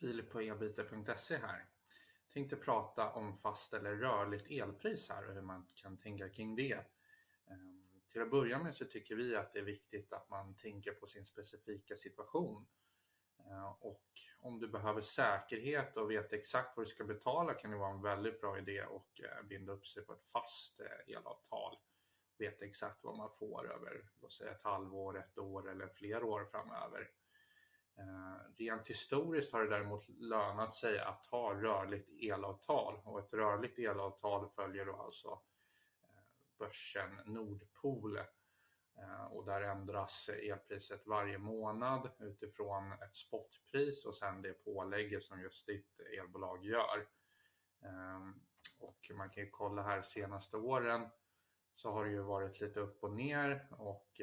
Filip på elbyte.se här. Tänkte prata om fast eller rörligt elpris här och hur man kan tänka kring det. Ehm, till att börja med så tycker vi att det är viktigt att man tänker på sin specifika situation. Ehm, och om du behöver säkerhet och vet exakt vad du ska betala kan det vara en väldigt bra idé att eh, binda upp sig på ett fast eh, elavtal. Veta exakt vad man får över låt säga ett halvår, ett år eller flera år framöver. Eh, rent historiskt har det däremot lönat sig att ha rörligt elavtal och ett rörligt elavtal följer då alltså eh, börsen Nordpol eh, och där ändras elpriset varje månad utifrån ett spotpris och sen det pålägget som just ditt elbolag gör. Och man kan ju kolla här senaste åren så har det ju varit lite upp och ner och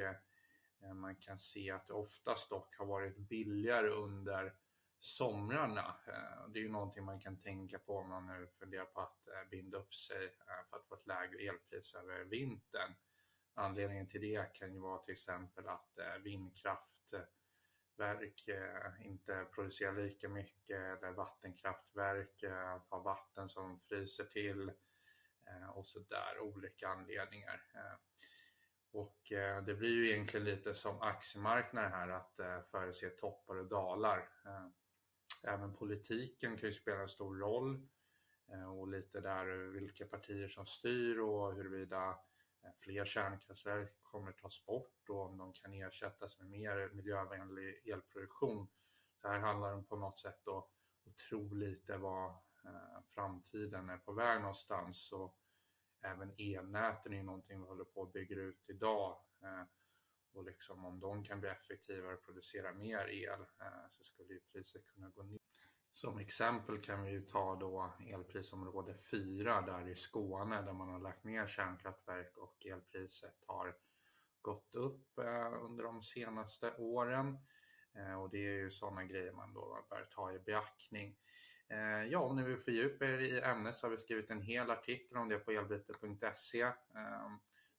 Eh, man kan se att det oftast dock har varit billigare under somrarna. Eh, det är ju någonting man kan tänka på om man nu funderar på att eh, binda upp sig för att få ett lägre elpris över vintern. Anledningen till det kan ju vara till exempel att vindkraftverk inte producerar lika mycket eller vattenkraftverk har vatten som fryser till och så där olika anledningar. Och eh, det blir ju egentligen lite som aktiemarknaden här att eh, förutse toppar och dalar. Eh, även politiken kan ju spela en stor roll eh, och lite där vilka partier som styr och huruvida eh, fler kärnkraftverk kommer tas bort och om de kan ersättas med mer miljövänlig elproduktion. Så här handlar det på något sätt då att tro lite vad eh, framtiden är på väg någonstans. Och även elnäten är ju någonting vi håller på att bygga ut idag. Eh, och liksom om de kan bli effektivare och producera mer el eh, så skulle ju priset kunna gå ner. Som exempel kan vi ju ta då elprisområde 4 där i Skåne där man har lagt ner kärnkraftverk och elpriset har gått upp eh, under de senaste åren. Eh, och det är ju sådana grejer man då bör ta i beaktning. Eh, ja, om ni vill fördjupa er i ämnet så har vi skrivit en hel artikel om det på elbyte.se eh,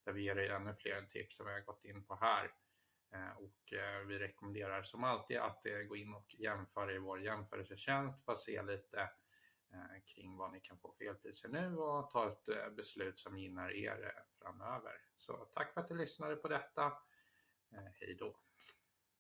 där vi ger er ännu fler tips som vi har gått in på här. Och vi rekommenderar som alltid att gå in och jämföra i vår jämförelsetjänst för att se lite kring vad ni kan få för elpriser nu och ta ett beslut som gynnar er framöver. Så tack för att ni lyssnade på detta. Hej då!